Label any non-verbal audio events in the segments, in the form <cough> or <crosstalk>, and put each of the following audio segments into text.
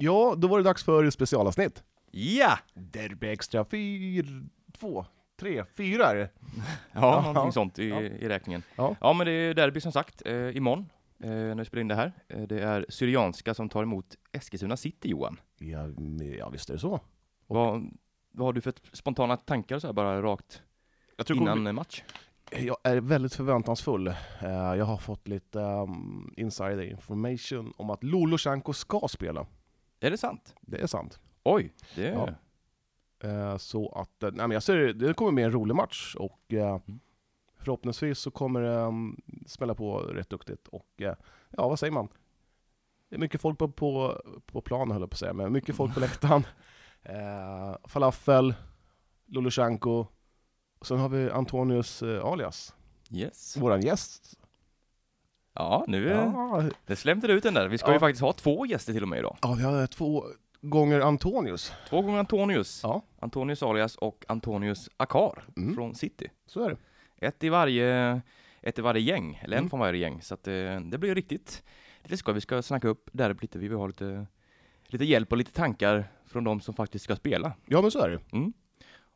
Ja, då var det dags för specialavsnitt. Ja! Derby Extra 4, 2, 3, 4 är det. Ja, Ja. någonting sånt i, Ja. i räkningen. Ja. Ja. men det är derby som sagt, eh, imorgon, eh, när vi spelar in det här. Eh, det är Syrianska som tar emot Eskilstuna City, Johan. Ja, ja visst är det så. Vad, vad har du för spontana tankar så här bara rakt Jag, tror innan eh, match? jag är väldigt förväntansfull. Eh, Jag har fått lite um, insider information om att Lolosjenko ska spela. Är det sant? Det är sant. Oj, det är... Ja. Eh, Så att, eh, nej men jag ser det, det kommer bli en rolig match och eh, Mm. förhoppningsvis så kommer det um, smälla på rätt duktigt och eh, ja, vad säger man? Det är mycket folk på, på, på planen höll jag på att säga, men mycket folk på <laughs> läktaren. Eh, falafel, och sen har vi Antonius alias, Yes. våran gäst. Ja, nu eh, Ja, det slämde ut den där. Vi ska Ja. ju faktiskt ha två gäster till och med idag. ja, vi har två gånger Antonius. Två gånger Antonius. Ja. Antonius alias och Antonius Akar Mm. från City. Så är det. Ett i varje, ett i varje gäng, eller en Mm. från varje gäng. Så att det, det blir riktigt, lite skoj. Vi ska snacka upp derbyt lite. Vi vill ha lite, lite hjälp och lite tankar från de som faktiskt ska spela. Ja, men så är det. Mm.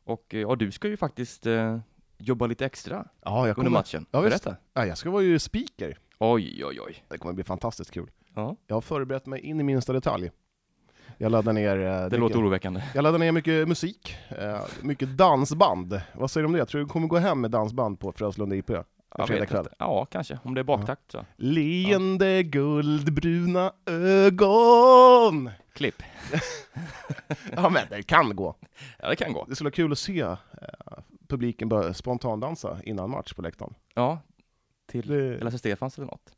Och eh, ja, du ska ju faktiskt eh, jobba lite extra Ja, jag under kommer... matchen. Ja. Berätta. Ja, jag ska vara ju speaker. Oj, oj, oj. Det kommer bli fantastiskt kul. Ja, Jag har förberett mig in i minsta detalj. Jag laddar ner, eh, det mycket, låter oroväckande. jag laddar ner mycket musik, eh, mycket dansband. Vad säger du om det? Tror du kommer gå hem med dansband på Fröslunda IP? Jag fredag kväll. inte. Ja, kanske. Om det är baktakt så. Leende guldbruna ögon! Klipp. <laughs> Ja men det kan gå. Ja, det kan gå. Det skulle vara kul att se eh, publiken börja spontandansa innan match på läktaren. Ja, till Det, Lasse Stefans eller något.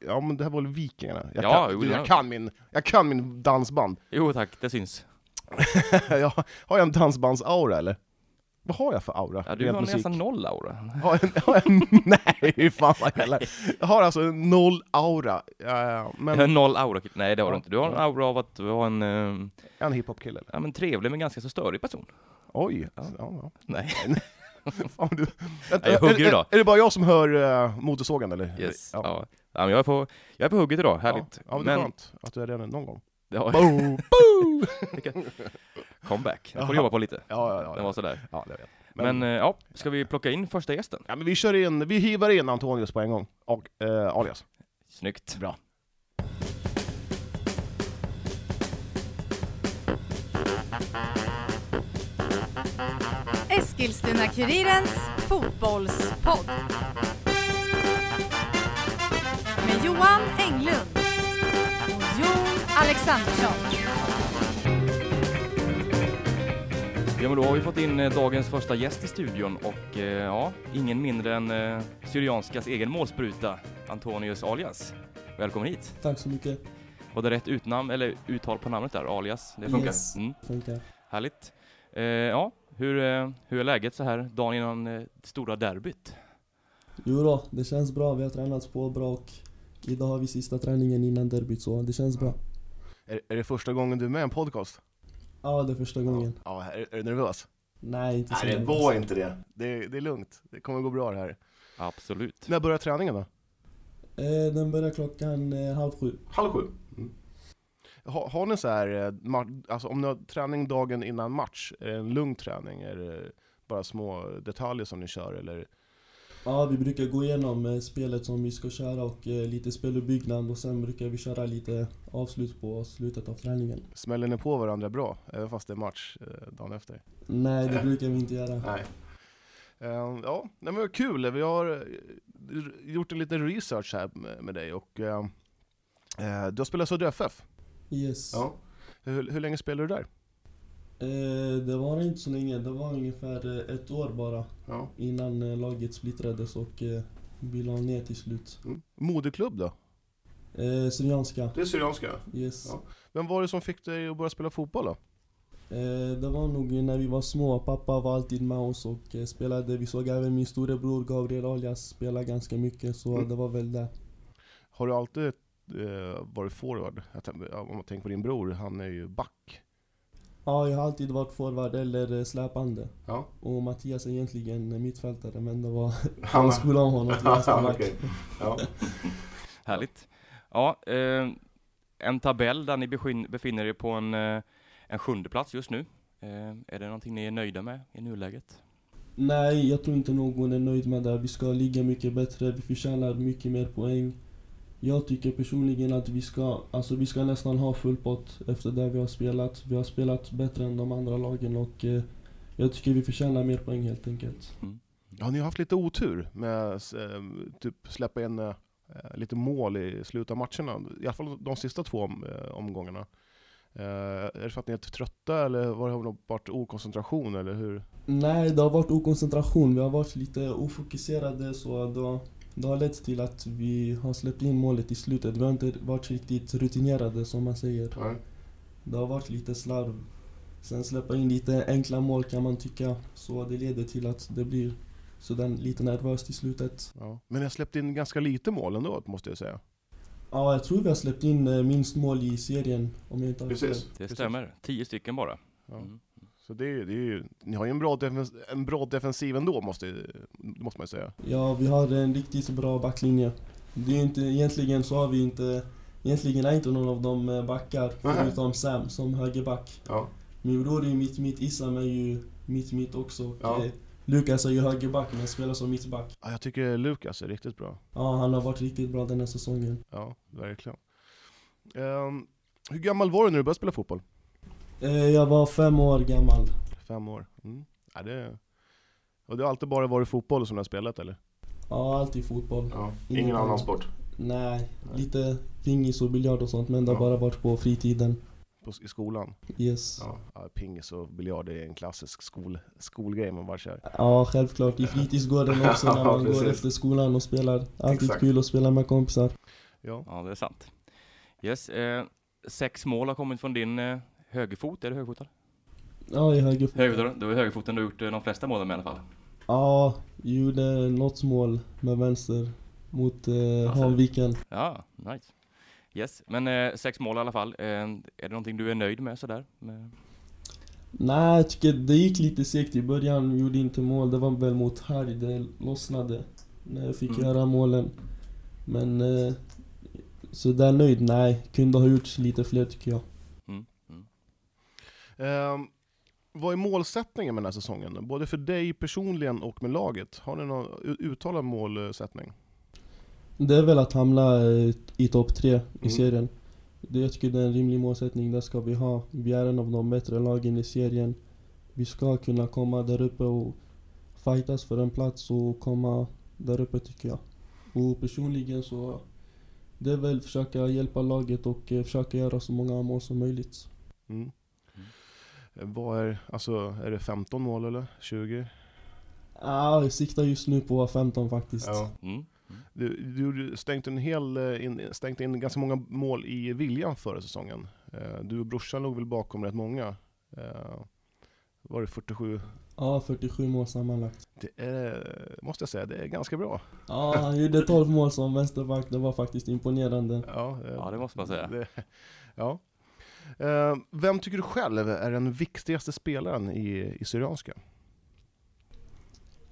ja men det här var väl Vikingarna? Jag, Ja, kan, jo, du, jag, har- kan min, jag kan min dansband. <laughs> Jo tack, det syns. jag, har jag en dansbandsaura eller? Vad har jag för aura? Ja, du rent har musik? nästan noll aura. Har jag, har jag, <laughs> nej, fan vad heller. Jag har alltså noll aura. Ja, Men... <laughs> Noll aura, nej det har du inte. Du har en aura av att vara en eh, en hiphop-kille. eller? ja, men trevlig men ganska så störig person. Oj. Ja. Ja, Nej. <laughs> Fan, du. Jag hugger är, idag. Är, är det bara jag som hör uh, motorsågen eller? Yes. Ja. Ja. Ja. men jag, är på, jag är på hugget idag, härligt. Ja, ja men det är men skönt att du är det någon gång. ja, Boo, <laughs> boo! comeback, jag får Jaha. jobba på lite. Ja, ja, ja. Den var sådär. ja, det vet jag. Men, eh, ja, ska vi plocka in första gästen? ja, men vi kör in, vi hivar in Antonius på en gång. Och eh, alias. Snyggt. Bra. Eskilstuna-Kurirens fotbollspodd. Med Johan Englund och Jon Alexandersson. Ja men då har vi fått in eh, dagens första gäst i studion och eh, ja, ingen mindre än eh, Syrianskas egen målspruta, Antonius alias. Välkommen hit. Tack så mycket. Var det rätt utnamn, eller uttal på namnet där, alias? Det funkar? Yes. Mm, Funkar. härligt. Eh, ja, hur, eh, hur är läget så här dagen innan eh, det stora derbyt? Jo då, det känns bra. Vi har tränat på bra och idag har vi sista träningen innan derbyt så det känns bra. Är, är det första gången du är med i en podcast? Ja, det är första gången. Ja, är, är du nervös? Nej, inte så Nej, det nervös. var inte det. det. Det är lugnt. Det kommer gå bra det här. Absolut. När börjar träningen då? Eh, den börjar klockan eh, halv sju. Halv sju. Ha, har ni så här, eh, alltså om ni har träning dagen innan match, är det en lugn träning? Är det bara små detaljer som ni kör eller? Ja, vi brukar gå igenom eh, spelet som vi ska köra och eh, lite speluppbyggnad och sen brukar vi köra lite avslut på slutet av träningen. Smäller ni på varandra bra, även fast det är match dagen efter? Nej, det brukar vi inte göra. Nej. Eh, ja, nej, men vad kul. Vi har gjort en liten research här med, dig och eh, eh, du har spelat Södra FF. Yes. Hur, hur länge spelade du där? Eh, det var inte så länge, det var ungefär eh, ett år bara Ja. innan eh, laget splittrades och eh, vi la ner till slut. Mm. Moderklubb då? Eh, Syrianska, Det är Syrianska. yes. Ja. Vem var det som fick dig att börja spela fotboll då? Eh, det var nog när vi var små, pappa var alltid med oss och eh, spelade. Vi såg även min storebror Gabriel Alias spela ganska mycket så Mm. det var väl det. Har du alltid eh, varit forward? Om man tänker på din bror, han är ju back. Ja, jag har alltid varit forward eller släpande. Ja. Och Mattias är egentligen mittfältare men det var... <laughs> Han- skolade om honom till <laughs> vänsterback. Ja. <laughs> Härligt. Ja, eh, en tabell där ni befinner er på en, eh, en sjunde plats just nu. Eh, är det någonting ni är nöjda med i nuläget? Nej, jag tror inte någon är nöjd med det. Vi ska ligga mycket bättre, vi förtjänar mycket mer poäng. Jag tycker personligen att vi ska, alltså vi ska nästan ha full pott efter det vi har spelat. Vi har spelat bättre än de andra lagen och eh, jag tycker vi förtjänar mer poäng helt enkelt. Ja, ni har haft lite otur med att eh, typ släppa in eh, lite mål i slutet av matcherna. I alla fall de sista två om, omgångarna. Är det för att ni är trötta eller var det har det varit okoncentration eller hur? Nej, det har varit okoncentration. Vi har varit lite ofokuserade så har, det har lett till att vi har släppt in målet i slutet. Vi har inte varit riktigt rutinerade som man säger. Det har varit lite slarv. Sen släppa in lite enkla mål kan man tycka. Så det leder till att det blir sådär lite nervöst i slutet. Ja. Men ni har släppt in ganska lite mål ändå, måste jag säga. Ja, jag tror vi har släppt in eh, minst mål i serien om jag inte har fel. Det Precis. stämmer, tio stycken bara. Ja. Mm. Så det är, det är ju, ni har ju en bra, defens, en bra defensiv ändå, måste, måste man ju säga. Ja, vi har en riktigt bra backlinje. Det är inte, egentligen så har vi inte, egentligen är inte någon av dem eh, backar förutom Sam som högerback. Ja. Min bror är ju mitt mitt, Issam är ju mitt mitt också. Ja. eh, Lukas är ju högerback men spelar som mittback. Ja, jag tycker Lukas är riktigt bra. Ja, han har varit riktigt bra den här säsongen. Ja, verkligen. Ehm, hur gammal var du när du började spela fotboll? Eh, jag var fem år gammal. Fem år. Mm. Ja, det, och det har alltid bara varit fotboll som du har spelat eller? Ja, alltid fotboll. Ja, Ingen annan sport? Nej, lite pingis och biljard och sånt men det har Ja. bara varit på fritiden. På, I skolan? Yes. Ja. ja pingis och biljard är en klassisk skol, skolgrej man bara kör. Ja, självklart. I fritidsgården <laughs> också när man går efter skolan och spelar. Alltid Exakt. kul att spela med kompisar. Ja. Ja, det är sant. Yes, eh, sex mål har kommit från din eh, högerfot, är du högerfotad? Ja, i högerfot. Högerfotad, du är högerfoten du har gjort eh, de flesta målen med i alla fall. Ja, gjorde något mål med vänster mot eh, Alltså. Hanviken. Ja, nice. Yes, men eh, sex mål i alla fall. Eh, är det någonting du är nöjd med sådär? Med... Nej, jag tycker det gick lite segt i början. Gjorde inte mål. Det var väl mot Harry det lossnade. När jag fick Mm. göra målen. Men... Eh, så där nöjd? Nej. Kunde ha gjort lite fler tycker jag. Ehm, vad är målsättningen med den här säsongen? Både för dig personligen och med laget? Har ni någon uttalad målsättning? Det är väl att hamna i topp tre i Mm. serien. Det, jag tycker det är en rimlig målsättning, det ska vi ha. Vi är en av de bättre lagen i serien. Vi ska kunna komma där uppe och fightas för en plats och komma där uppe tycker jag. Och personligen så det är väl försöka hjälpa laget och eh, försöka göra så många mål som möjligt. Mm. Vad är, alltså, är det 15 mål eller 20? Ah, jag siktar just nu på 15 faktiskt. Mm. Du, du stängt en hel, eh, in, stängt in ganska många mål i Viljan förra säsongen. Eh, Du och brorsan låg väl bakom rätt många. Eh, Var det 47? Ja, 47 mål sammanlagt. Det är, måste jag säga, det är ganska bra. Ja, han gjorde 12 mål som vänsterback. Det var faktiskt imponerande. Ja, Ja, det måste man säga. Det, ja. Eh, Vem tycker du själv är den viktigaste spelaren i, i Syrianska?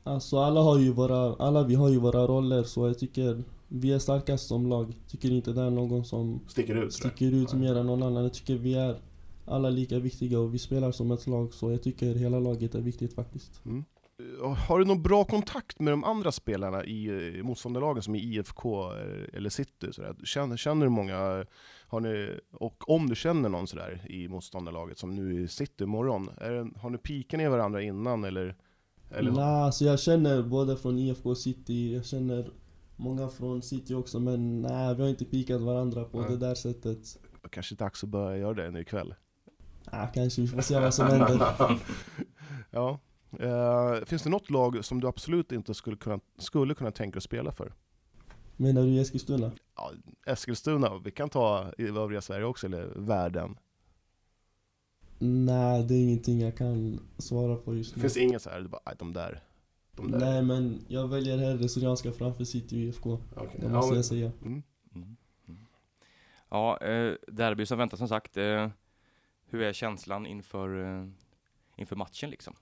Alltså alla har ju våra, alla vi har ju våra roller så jag tycker vi är starkast som lag. Tycker inte det är någon som Sticker ut? sticker ut Nej. mer än någon annan. Jag tycker vi är alla lika viktiga och vi spelar som ett lag så jag tycker hela laget är viktigt faktiskt. Mm. Eh, Har du någon bra kontakt med de andra spelarna i eh, motståndarlagen som i IFK eller City? Sådär? Känner, känner du många, har ni, och om du känner någon sådär i motståndarlaget som nu i City imorgon, är har ni pikat ner varandra innan eller? eller Nej, alltså jag känner både från IFK och City, jag känner många från City också men nej, vi har inte pikat varandra på Nej. det där sättet. Kanske dags att börja göra det nu ikväll? Ah, kanske, vi får se vad som händer. <laughs> ja. Eh, finns det något lag som du absolut inte skulle kunna, skulle kunna tänka dig att spela för? Menar du Eskilstuna? Ja, Eskilstuna, vi kan ta i övriga Sverige också, eller världen. Nej, det är ingenting jag kan svara på just Det nu. finns inget så här, du bara, "Aj, de där. De där. Nej men jag väljer hellre Syrianska framför City och IFK. Okej. Det Ja, måste men- jag säga. Mm. Mm. Mm. Ja, eh, derby som väntar som sagt. Eh, hur är känslan inför, eh, inför matchen liksom?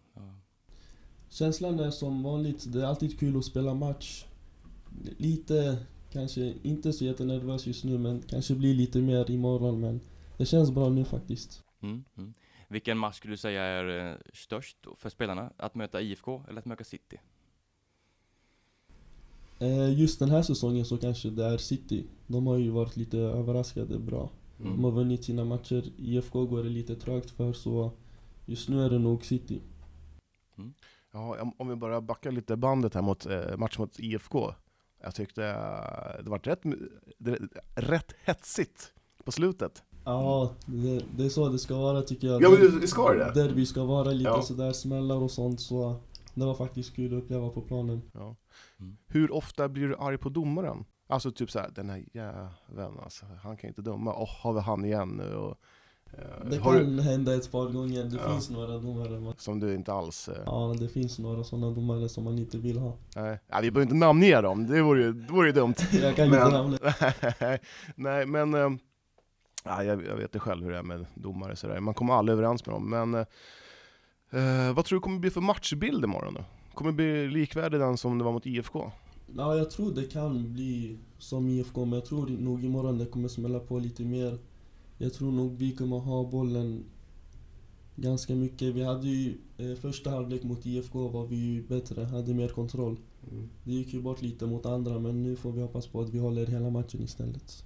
Känslan är som vanligt, det är alltid kul att spela match. Lite Kanske inte så jättenervös just nu men kanske blir lite mer imorgon men det känns bra nu faktiskt. Mm, mm. Vilken match skulle du säga är eh, störst för spelarna? Att möta IFK eller att möta City? Eh, just den här säsongen så kanske det är City. De har ju varit lite överraskade bra. Mm. De har vunnit sina matcher. IFK går det lite trögt för så just nu är det nog City. Ja, om- om vi bara backar lite bandet här mot eh, match mot IFK. Jag tyckte eh, det var rätt, det, rätt hetsigt på slutet. Ja, det, det är så det ska vara tycker jag. Ja, men det- det ska det. Derby ska vara lite Ja. sådär smällar och sånt så det var faktiskt kul att uppleva på planen. Ja. Mm. Hur ofta blir du arg på domaren? Alltså typ såhär, den här jäveln alltså, han kan inte döma. Åh, har vi han igen nu? Och, Det har kan du, hända ett par gånger. Det Ja. finns några domare. som du inte alls... Eh, Ja, det finns några sådana domare som man inte vill ha. nej. Ja, vi behöver inte namnge dem, det vore ju, det vore ju dumt. <laughs> Jag kan Men- inte namnet. <laughs> nej, men... Eh, ja, jag, jag vet det själv hur det är med domare sådär. Man kommer aldrig överens med dem. Men eh, eh, vad tror du kommer bli för matchbild imorgon då? Kommer det bli likvärdig den som det var mot IFK? Ja, jag tror det kan bli som IFK, men jag tror nog imorgon det kommer smälla på lite mer. Jag tror nog vi kommer ha bollen ganska mycket. Vi hade ju eh, första halvlek mot IFK var vi ju bättre, hade mer kontroll. Det gick ju bort lite mot andra, men nu får vi hoppas på att vi håller hela matchen istället.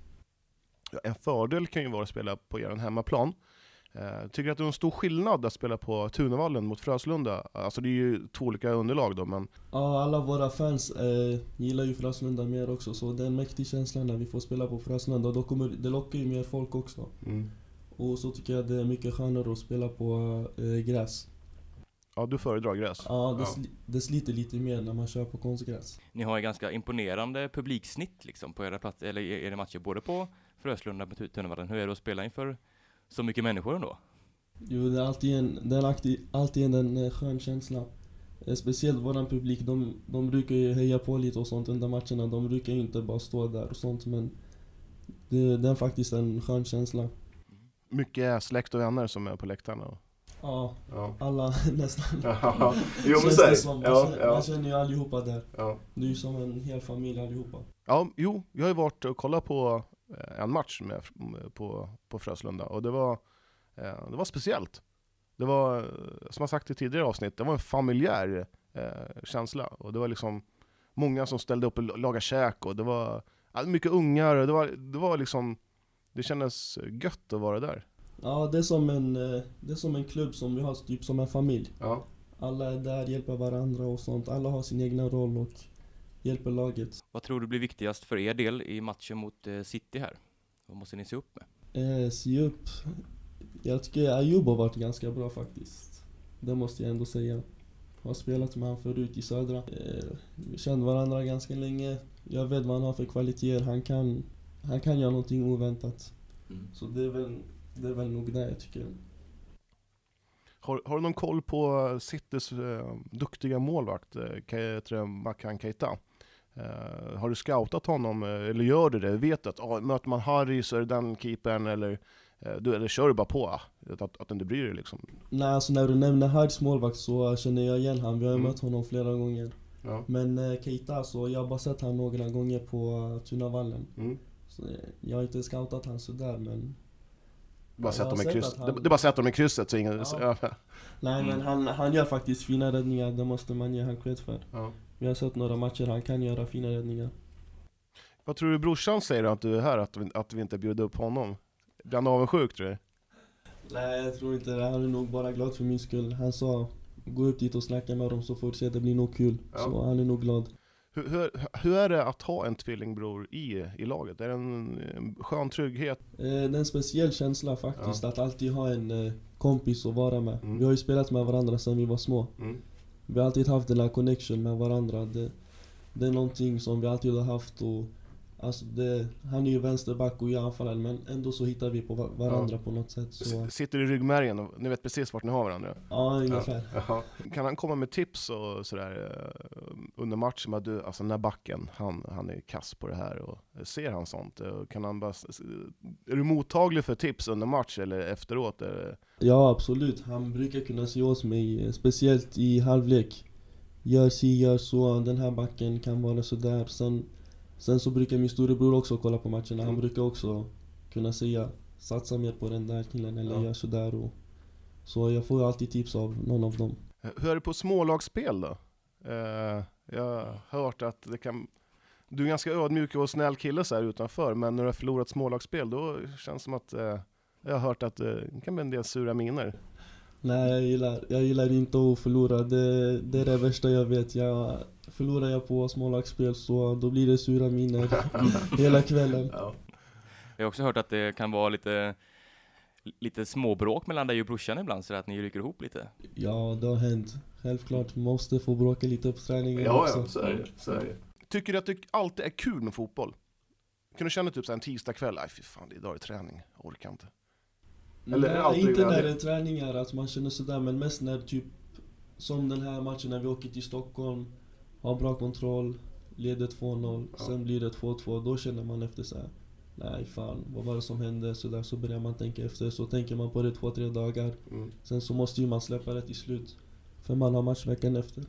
Ja, En fördel kan ju vara att spela på er hemmaplan. Eh, tycker du att det är en stor skillnad att spela på Tunavallen mot Fröslunda? Alltså det är ju två olika underlag då, men Ja, alla våra fans eh, gillar ju Fröslunda mer också, så det är en mäktig känsla när vi får spela på Fröslunda. Då kommer, det lockar ju mer folk också. Och så tycker jag det är mycket skönare att spela på eh, gräs. ja, du föredrar gräs. Ja, det, Ja. Sli, det sliter lite mer när man kör på konstgräs. Ni har ju ganska imponerande publiksnitt liksom på era platser, eller era matcher, både på Fröslunda och Tunavallen. Hur är det att spela inför så mycket människor ändå? Jo, det är alltid en, det är alltid, alltid en eh, skön känsla. Eh, Speciellt våran publik, de, de brukar ju heja på lite och sånt under matcherna. De brukar ju inte bara stå där och sånt men det, det är faktiskt en skön känsla. Mycket släkt och vänner som är på läktarna. och- Ja, Ja. alla <laughs> nästan. jo men säg. det som. Man, Ja, känner, man ja, känner ju allihopa där. ja. Det är ju som en hel familj allihopa. ja, jo, jag har ju varit och kollat på en match med, på, på Fröslunda och det var, eh, det var speciellt. Det var, eh, som jag sagt i tidigare avsnitt, det var en familjär eh, känsla. Och det var liksom många som ställde upp och lagade käk och det var mycket ungar och det var, det var liksom, det kändes gött att vara där. Ja, det är som en, eh, det är som en klubb som vi har, typ som en familj. Ja. Alla är där, hjälper varandra och sånt. Alla har sin egna roll och hjälper laget. Vad tror du blir viktigast för er del i matchen mot eh, City här? Vad måste ni se upp med? Eh, se upp. Jag tycker Ayoub har varit ganska bra faktiskt. Det måste jag ändå säga. Har spelat med han förut i Södra. Eh, vi känner varandra ganska länge. Jag vet vad han har för kvaliteter. Han kan, han kan göra någonting oväntat. Så det är väl, det är väl nog det jag tycker. Har, har du någon koll på Citys eh, duktiga målvakt, eh, Makan Keita? Eh, har du scoutat honom, eh, eller gör du det? Vet du att ah, möter man Harry så är det den keepern, eller, du, eller kör du bara på? Att, att, att du inte bryr dig liksom? Nej, alltså när du nämner Hards målvakt så känner jag igen han. Vi har Mm. mött honom flera gånger. Ja. Men eh, Keita, så jag har bara sett han några gånger på uh, Tunavallen. Mm. Så, jag har inte scoutat han sådär men... Bara sätta dem i han- Det, är bara att sätta dem i krysset så ingen... <laughs> Ja. Nej men Mm. han, han gör faktiskt fina räddningar, det måste man ge han cred för. Ja. Vi har sett några matcher, han kan göra fina räddningar. Vad tror du brorsan säger att du är här, att vi, att vi inte bjuder upp honom? Blir han avundsjuk tror du? Nej jag tror inte det, han är nog bara glad för min skull. Han sa gå upp dit och snacka med dem så får du se, det blir nog kul. Ja. Så han är nog glad. Hur, hur, hur är det att ha en tvillingbror i, i laget? Är det en, en skön trygghet? Eh, det är en speciell känsla faktiskt, att alltid ha en eh, kompis att vara med. Mm. Vi har ju spelat med varandra sedan vi var små. Mm. Vi har alltid haft den här connection med varandra. Det, det är någonting som vi alltid har haft och alltså det, han är ju vänsterback och jag anfallare men ändå så hittar vi på va- varandra på något sätt. Så, Sitter i ryggmärgen och ni vet precis vart ni har varandra? ja, ungefär. Ja. Kan han komma med tips och sådär eh, under matchen? Med du, alltså den här backen, han, han är kass på det här. Och ser han sånt? Och Kan han bara, är du mottaglig för tips under match eller efteråt? Eller? Ja, absolut. Han brukar kunna se åt mig, eh, speciellt i halvlek. Gör si, gör så, den här backen kan vara sådär. Sen Sen så brukar min storebror också kolla på matcherna. Han brukar också kunna säga satsa mer på den där killen eller Ja. gör sådär. Och, så jag får alltid tips av någon av dem. Hur är det på smålagsspel då? Eh, jag har hört att det kan... Du är ganska ödmjuk och snäll kille så här utanför, men när du har förlorat smålagsspel då känns det som att... Eh, jag har hört att eh, det kan bli en del sura miner. Nej, jag gillar, jag gillar inte att förlora. Det, det är det värsta jag vet. Jag, förlorar jag på smålagsspel så då blir det sura miner <laughs> hela kvällen. Ja. Jag har också hört att det kan vara lite, lite småbråk mellan dig och brorsan ibland, så att ni rycker ihop lite. Ja, det har hänt. Självklart, måste få bråka lite på träningen också. så är det. Så är det. Tycker du att det alltid är kul med fotboll? Kan du känna typ så här en tisdagkväll, nej fy fan, idag är det träning, jag orkar inte. Eller är det Nej, alltid inte när det är träningar, att man känner sådär, men mest när typ Som den här matchen när vi åker till Stockholm Har bra kontroll, leder 2-0, Ja. sen blir det 2-2, då känner man efter så här. Nej fan, vad var det som hände? Så, där, så börjar man tänka efter, så tänker man på det två, tre dagar Mm. Sen så måste ju man släppa det till slut För man har match veckan efter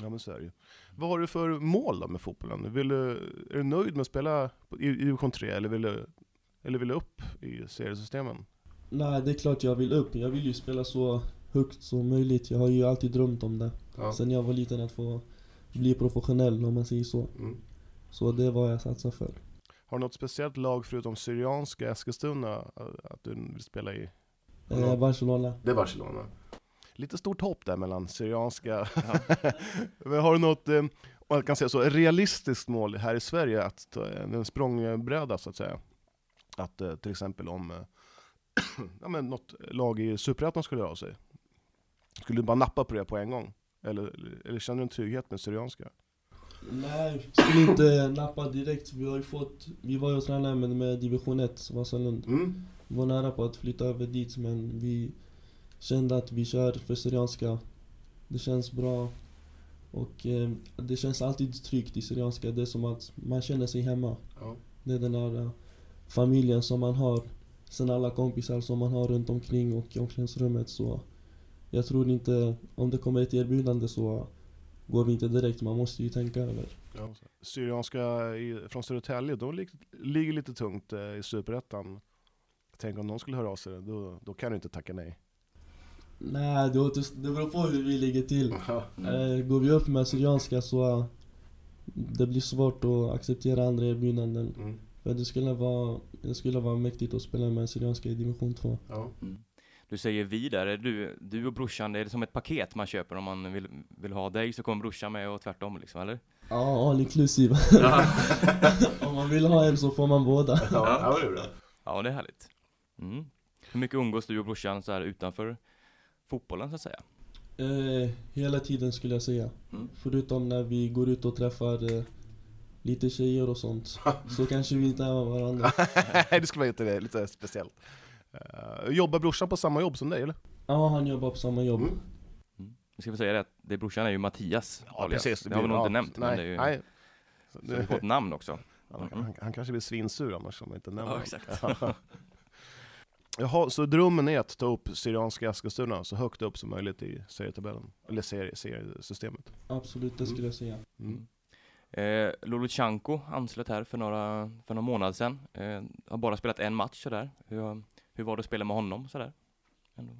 Ja men så är det ju. Vad har du för mål då med fotbollen? Vill du, är du nöjd med att spela i division 3 eller vill du, eller vill du upp i seriesystemen? Nej, det är klart jag vill upp, jag vill ju spela så högt som möjligt Jag har ju alltid drömt om det Sen jag var liten att få bli professionell om man säger så Mm. Så det var jag satsar för Har du något speciellt lag förutom Syrianska Eskilstuna äh, att du vill spela i? eh, Barcelona Det är Barcelona. Lite stort hopp där mellan Syrianska. <laughs> Men har du något, eh, om man kan säga så, realistiskt mål här i Sverige, att ta en språngbräda så att säga? Att eh, till exempel om eh, ja, men något lag i Superettan skulle höra av sig. Skulle du bara nappa på det på en gång? Eller, eller känner du en trygghet med Syrianska? Nej, skulle inte nappa direkt. Vi har ju fått, vi var ju och tränade med, med division 1, Vasalund. Mm. Vi var nära på att flytta över dit men vi kände att vi kör för Syrianska. Det känns bra. Och eh, det känns alltid tryggt i Syrianska. Det är som att man känner sig hemma. Ja. Det är den där eh, familjen som man har. Sen alla kompisar som man har runt omkring och i omklädningsrummet. Så jag tror inte, om det kommer ett erbjudande så går vi inte direkt. Man måste ju tänka över. Ja. Syrianska i, från Södertälje, de lig, ligger lite tungt eh, i Superettan. Tänk om någon skulle höra av sig, då, då kan du inte tacka nej. Nej, det, det beror på hur vi ligger till. Mm. Eh, går vi upp med Syrianska så det blir svårt att acceptera andra erbjudanden. Mm. För det skulle vara, det skulle vara mäktigt att spela med Syrianska i division 2. Ja. Mm. Du säger vi där, är du, du och brorsan, är det som ett paket man köper om man vill, vill ha dig så kommer brorsan med och tvärtom liksom, eller? Ja, all inclusive. <laughs> Om man vill ha en så får man båda. Ja, ja, det är bra. Ja, det är härligt. Mm. Hur mycket umgås du och brorsan så här utanför fotbollen så att säga? Eh, hela tiden skulle jag säga. Mm. Förutom när vi går ut och träffar eh, lite tjejer och sånt. <laughs> Så kanske vi inte är med varandra. <laughs> Nej, det skulle vara lite, lite speciellt. Uh, jobbar brorsan på samma jobb som dig eller? Ja, han jobbar på samma jobb. Mm. Nu ska vi säga det, att det brorsan är ju Mattias alias. precis. Det har vi nog ja, inte nämnt, Nej, men det är ju, nej. så vi får ett namn också. Han, han, han kanske blir svinsur annars om man inte nämner Ja, exakt. <laughs> Jaha, så drömmen är att ta upp Syrianska Eskilstuna så högt upp som möjligt i serietabellen? Eller serie, seriesystemet? Absolut, det skulle jag säga. Mm. Eh, Lolochanko anslöt här för några, för några månader sedan. Eh, har bara spelat en match sådär. Hur, hur var det att spela med honom sådär? Ändå.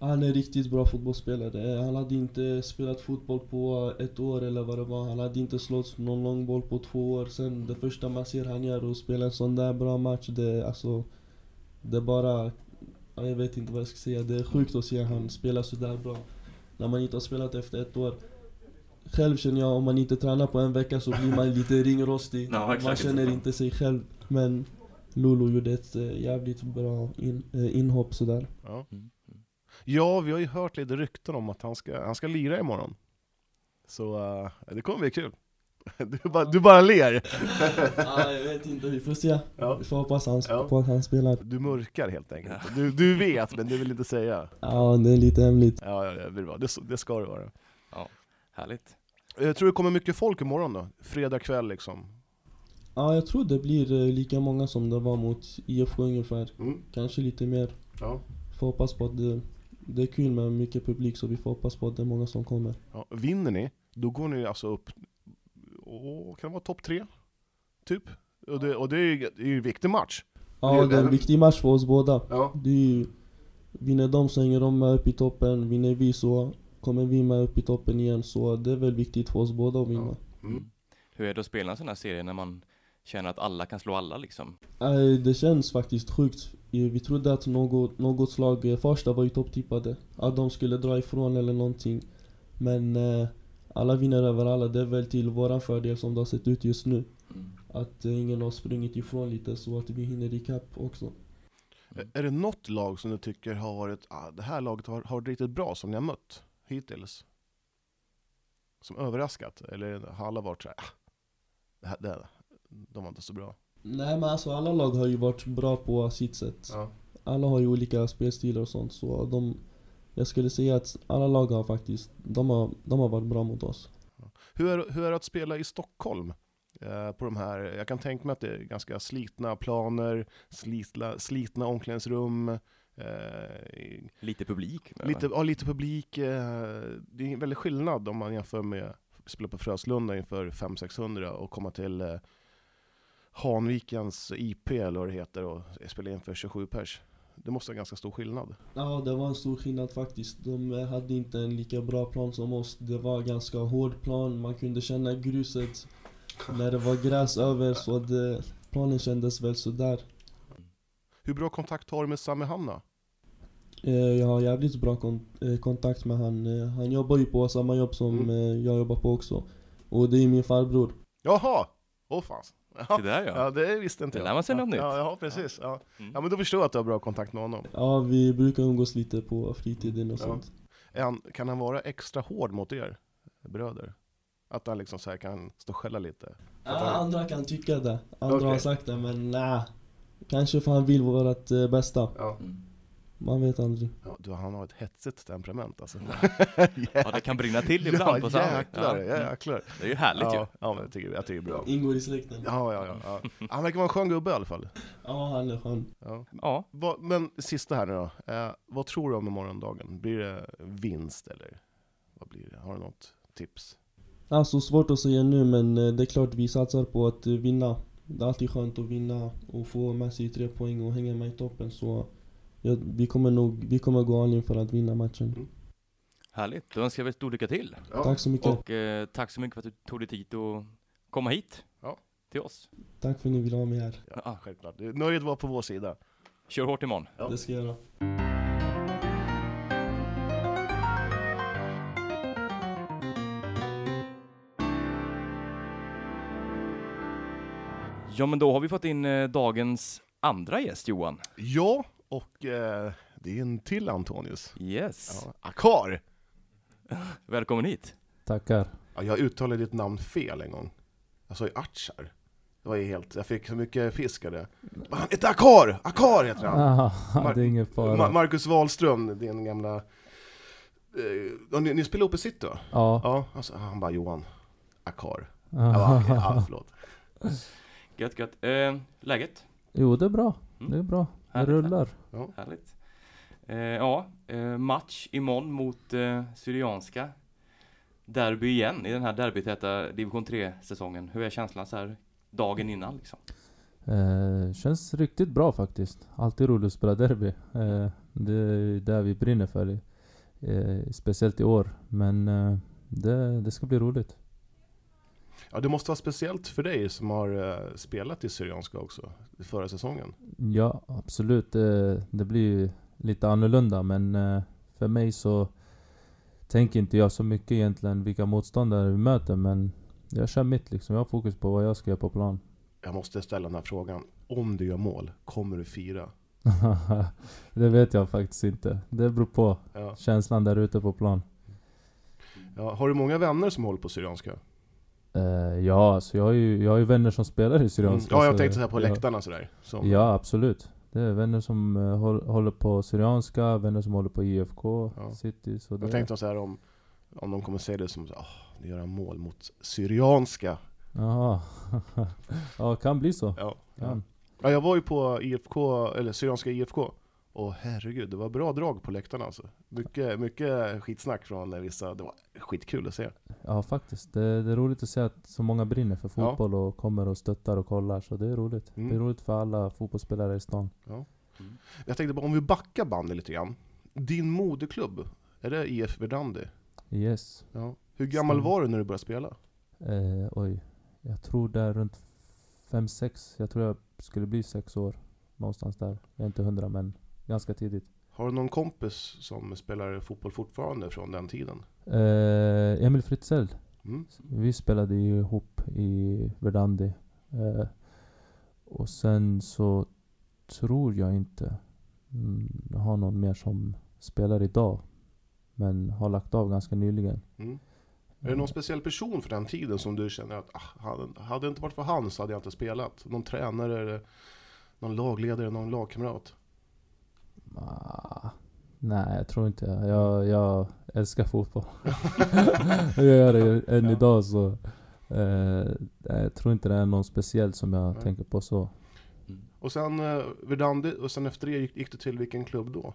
Han är riktigt bra fotbollsspelare. Han hade inte spelat fotboll på ett år eller vad det var. Han hade inte slått någon långboll på två år. Sen det första man ser han gör och spela en sån där bra match, det alltså... Det är bara... Jag vet inte vad jag ska säga. Det är sjukt att se han spela så där bra. När man inte har spelat efter ett år. Själv känner jag om man inte tränar på en vecka så blir man lite <laughs> ringrostig. Ja, man känner inte sig själv. Men Lolo gjorde ett eh, jävligt bra in, eh, inhopp sådär. Ja. Mm. Mm. ja, vi har ju hört lite rykten om att han ska, han ska lira imorgon. Så uh, det kommer bli kul. <laughs> Du bara, du bara ler. <laughs> ah, jag vet inte, vi får se. Ja. Vi får hoppas han, Ja. på att han spelar. Du mörkar helt enkelt. Du, du vet, men du vill inte säga. Ja, det är lite hemligt. Ja, ja det, blir bra. det, det ska det vara. Härligt. Jag tror det kommer mycket folk imorgon då? Fredag kväll liksom. Ja, jag tror det blir eh, lika många som det var mot IFK ungefär. Mm. Kanske lite mer. Ja. Får hoppas på att det, det är kul med mycket publik så vi får hoppas på att det är många som kommer. Ja. Vinner ni, då går ni alltså upp, åh, kan det vara topp tre? typ. Och det, och det är ju det är ju en viktig match. Ja, det är en viktig match för oss båda. Ja. Det är ju, vinner de så hänger de med upp i toppen, vinner vi så kommer vi med upp i toppen igen. Så det är väl viktigt för oss båda att vinna. Mm. Hur är det att spela en sån här serie när man känner att alla kan slå alla liksom? Nej, det känns faktiskt sjukt. Eh, Vi trodde att något, något lag, eh, första var ju topptippade, att de skulle dra ifrån eller någonting. Men eh, alla vinner över alla, det är väl till våran fördel som det har sett ut just nu. Mm. Att eh, ingen har sprungit ifrån lite så att vi hinner ikapp också. Mm. Är det något lag som du tycker har varit, ah, det här laget har, har varit riktigt bra som ni har mött hittills? Som överraskat? Eller har alla varit såhär, ah, det här, det, de var inte så bra? Nej men alltså alla lag har ju varit bra på sitt sätt. Ja. Alla har ju olika spelstilar och sånt så de Jag skulle säga att alla lag har faktiskt, de har, de har varit bra mot oss. Hur är, hur är det att spela i Stockholm? Eh, på de här, jag kan tänka mig att det är ganska slitna planer, slitna, slitna omklädningsrum, eh, Lite publik? lite, ja, lite publik. Eh, det är en väldig skillnad om man jämför med att spela på Fröslunda inför 500-600 och komma till eh, Hanvikens IP eller vad det heter och spela inför 27 pers. Det måste vara ganska stor skillnad. Ja det var en stor skillnad faktiskt. De eh, hade inte en lika bra plan som oss. Det var ganska hård plan, man kunde känna gruset när det var gräs över så det, planen kändes väl sådär. Hur bra kontakt har du med Sami Hanna? Eh, Jag har jävligt bra eh, kontakt med han. Eh, Han jobbar ju på samma jobb som Mm. jag jobbar på också. Och det är min farbror. Jaha! Åh fan. Ja. Se där ja. ja, det visste inte Det jag. lär man sig ja. något nytt. Ja, ja precis. Ja. Mm. ja, men då förstår jag att du har bra kontakt med honom. Ja, vi brukar umgås lite på fritiden och Ja. sånt. Han, kan han vara extra hård mot er bröder? Att han liksom så här kan stå och skälla lite? Ja, andra kan tycka det. Andra Okej. har sagt det, men nej. Kanske för han vill vårt eh, bästa. Ja. Mm. Man vet aldrig. ja du, han har ett hetsigt temperament alltså. Ja, <laughs> det kan brinna till ibland ja, på Sami. jäklar, Ja. Jäklar. Det är ju härligt Ja, ju. ja, men jag tycker, jag tycker det är bra. Ingår i släkten. Ja, ja, ja, ja. Han verkar vara en skön gubbe i alla fall. Ja, han är skön. Ja. Ja, Vad- men sista här nu då. Eh, vad tror du om morgondagen? Blir det vinst eller vad blir det? Har du något tips? Alltså svårt att säga nu, men eh, det är klart vi satsar på att eh, vinna. Det är alltid skönt att vinna och få med sig tre poäng och hänga med i toppen. Så ja, vi kommer nog vi kommer gå all in för att vinna matchen. härligt. Då önskar vi stort lycka till. Ja. Tack så mycket. Och eh, tack så mycket för att du tog dig tid att komma hit. Ja. Till oss. Tack för att ni ville ha mig här. Ja, självklart. Nöjet var på vår sida. Kör hårt imorgon. Ja. Det ska jag göra. Ja, men då har vi fått in eh, dagens andra gäst, Johan. Ja, och eh, det är en till Antonius. Yes. Ja, Akar! <laughs> Välkommen hit. Tackar. Ja, jag uttalade ditt namn fel en gång. Jag sa ju Achar. Det var ju helt, jag fick så mycket fisk av det. Han heter Akar! Akar heter han! Ah, det är ingen fara. Ma- Marcus Wahlström, din gamla... Eh, ni, ni spelade i City va? ja. Ja, alltså, han bara Johan. Akar. Jag bara, okej, ja, <laughs> förlåt. Gött, gött. Eh, läget? Jo, det är bra. Mm. Det är bra. Det rullar. Härligt. Eh, ja, eh, match imorgon mot eh, Syrianska. Derby igen i den här derbytäta division 3-säsongen. Hur är känslan så här dagen innan liksom? Eh, känns riktigt bra faktiskt. Alltid roligt att spela derby. Eh, det är det vi brinner för. Eh, speciellt i år. Men eh, det, det ska bli roligt. Ja, det måste vara speciellt för dig som har eh, spelat i Syrianska också, förra säsongen. Ja, absolut. Det, det blir lite annorlunda. Men eh, för mig så tänker inte jag så mycket egentligen vilka motståndare vi möter. Men jag kör mitt liksom. Jag har fokus på vad jag ska göra på plan. Jag måste ställa den här frågan. Om du gör mål, kommer du fira? <laughs> det vet jag faktiskt inte. Det beror på Ja. känslan där ute på plan. Ja, har du många vänner som håller på Syrianska? Eh, ja, alltså jag har, ju, jag har ju vänner som spelar i Mm. Syrianska. Ja, jag så tänkte så här på läktarna sådär. Som, Ja, absolut. Det är vänner som håll, håller på Syrianska, vänner som håller på IFK, Ja. City. Så det, Jag tänkte så här om, om de kommer säga det som åh, ni gör mål mot Syrianska. Jaha. <laughs> ja, kan bli så. Ja. Ja. Kan. Ja, jag var ju på IFK, eller Syrianska IFK Och herregud, det var bra drag på läktarna alltså. Mycket, mycket skitsnack från vissa. Det var skitkul att se. Ja faktiskt. Det, det är roligt att se att så många brinner för Ja. fotboll och kommer och stöttar och kollar. Så det är roligt. Mm. Det är roligt för alla fotbollsspelare i stan. Jag tänkte bara om vi backar bandet lite grann. Din moderklubb, är det IF Verdandi? Yes. Ja. Hur gammal Stämmer. var du när du började spela? Eh, oj. Jag tror det är runt 5-6. Jag tror jag skulle bli sex år. Någonstans där. Jag är inte hundra men ganska tidigt. Har du någon kompis som spelar fotboll fortfarande från den tiden? Eh, Emil Fritzell. Mm. Vi spelade ju ihop i Verdandi. Eh, och sen så tror jag inte mm, jag har någon mer som spelar idag. Men har lagt av ganska nyligen. Mm. Är det någon speciell person för den tiden som du känner att ah, hade, hade det inte varit för han så hade jag inte spelat? Någon tränare, någon lagledare, någon lagkamrat? Ah, nej, jag tror inte jag. Jag, älskar fotboll. <laughs> jag gör det än idag så. Eh, jag tror inte det är någon speciell som jag Nej. tänker på så. Och sen eh, Verdandi, och sen efter det gick, gick du till vilken klubb då?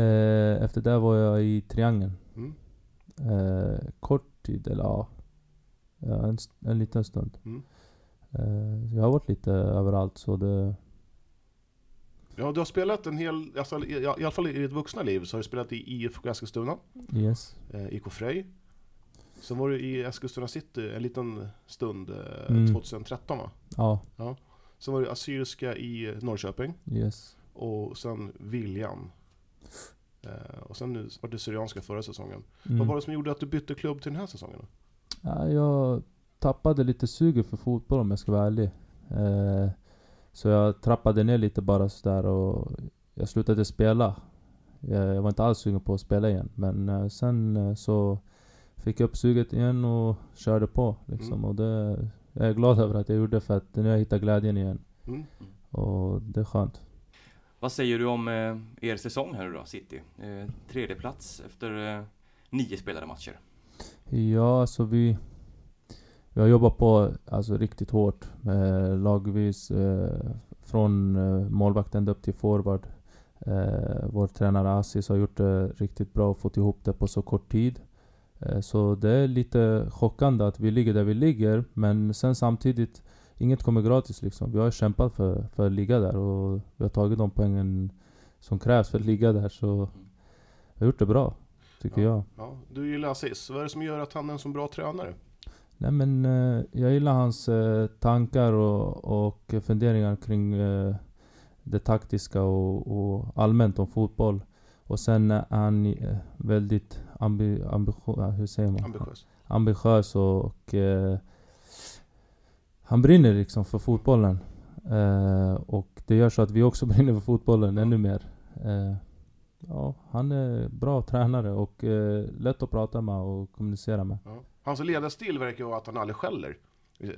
Eh, efter det var jag i Triangeln. Mm. Eh, kort tid, eller ja. ja en, en liten stund. Mm. Eh, jag har varit lite överallt så det... Ja, du har spelat en hel, alltså, i, i alla fall i ditt vuxna liv så har du spelat i IFK Eskilstuna, Yes. eh, IK Frej. Sen var du i Eskilstuna City en liten stund, eh, Mm. 2013 va? Ja, Sen var du Assyriska i Norrköping. yes. Och sen Viljan. Eh, och sen nu var det Syrianska förra säsongen. Mm. Vad var det som gjorde att du bytte klubb till den här säsongen? då? Ja, jag tappade lite suget för fotboll om jag ska vara ärlig. Eh, så jag trappade ner lite bara sådär och jag slutade spela. Jag, jag var inte alls sugen på att spela igen. Men eh, sen eh, så fick jag upp suget igen och körde på. Liksom. Mm. Och det, jag är glad <laughs> över att jag gjorde för att nu har jag hittat glädjen igen. Mm. Och det är skönt. Vad säger du om eh, er säsong här nu då, City? Eh, tredje plats efter eh, nio spelade matcher. Ja, alltså vi... Vi har jobbat på alltså, riktigt hårt. Eh, lagvis. Eh, från eh, målvakt ända upp till forward. Eh, vår tränare Aziz har gjort det riktigt bra och fått ihop det på så kort tid. Eh, så det är lite chockande att vi ligger där vi ligger. Men sen samtidigt, inget kommer gratis liksom. Vi har kämpat för, för att ligga där och vi har tagit de poängen som krävs för att ligga där. Så vi har gjort det bra, tycker Ja. jag. Ja, du gillar Aziz. Vad är det som gör att han är en så bra tränare? Nej men eh, jag gillar hans eh, tankar och, och funderingar kring eh, det taktiska och, och allmänt om fotboll. Och sen är han väldigt ambi, ambition, hur säger man? Ambitiös. ambitiös och, och eh, han brinner liksom för fotbollen. Eh, och det gör så att vi också <laughs> brinner för fotbollen ännu mer. Eh, ja, han är bra tränare och lätt att prata med och kommunicera med. Ja. Hans ledarstil verkar vara att han aldrig skäller. Eh,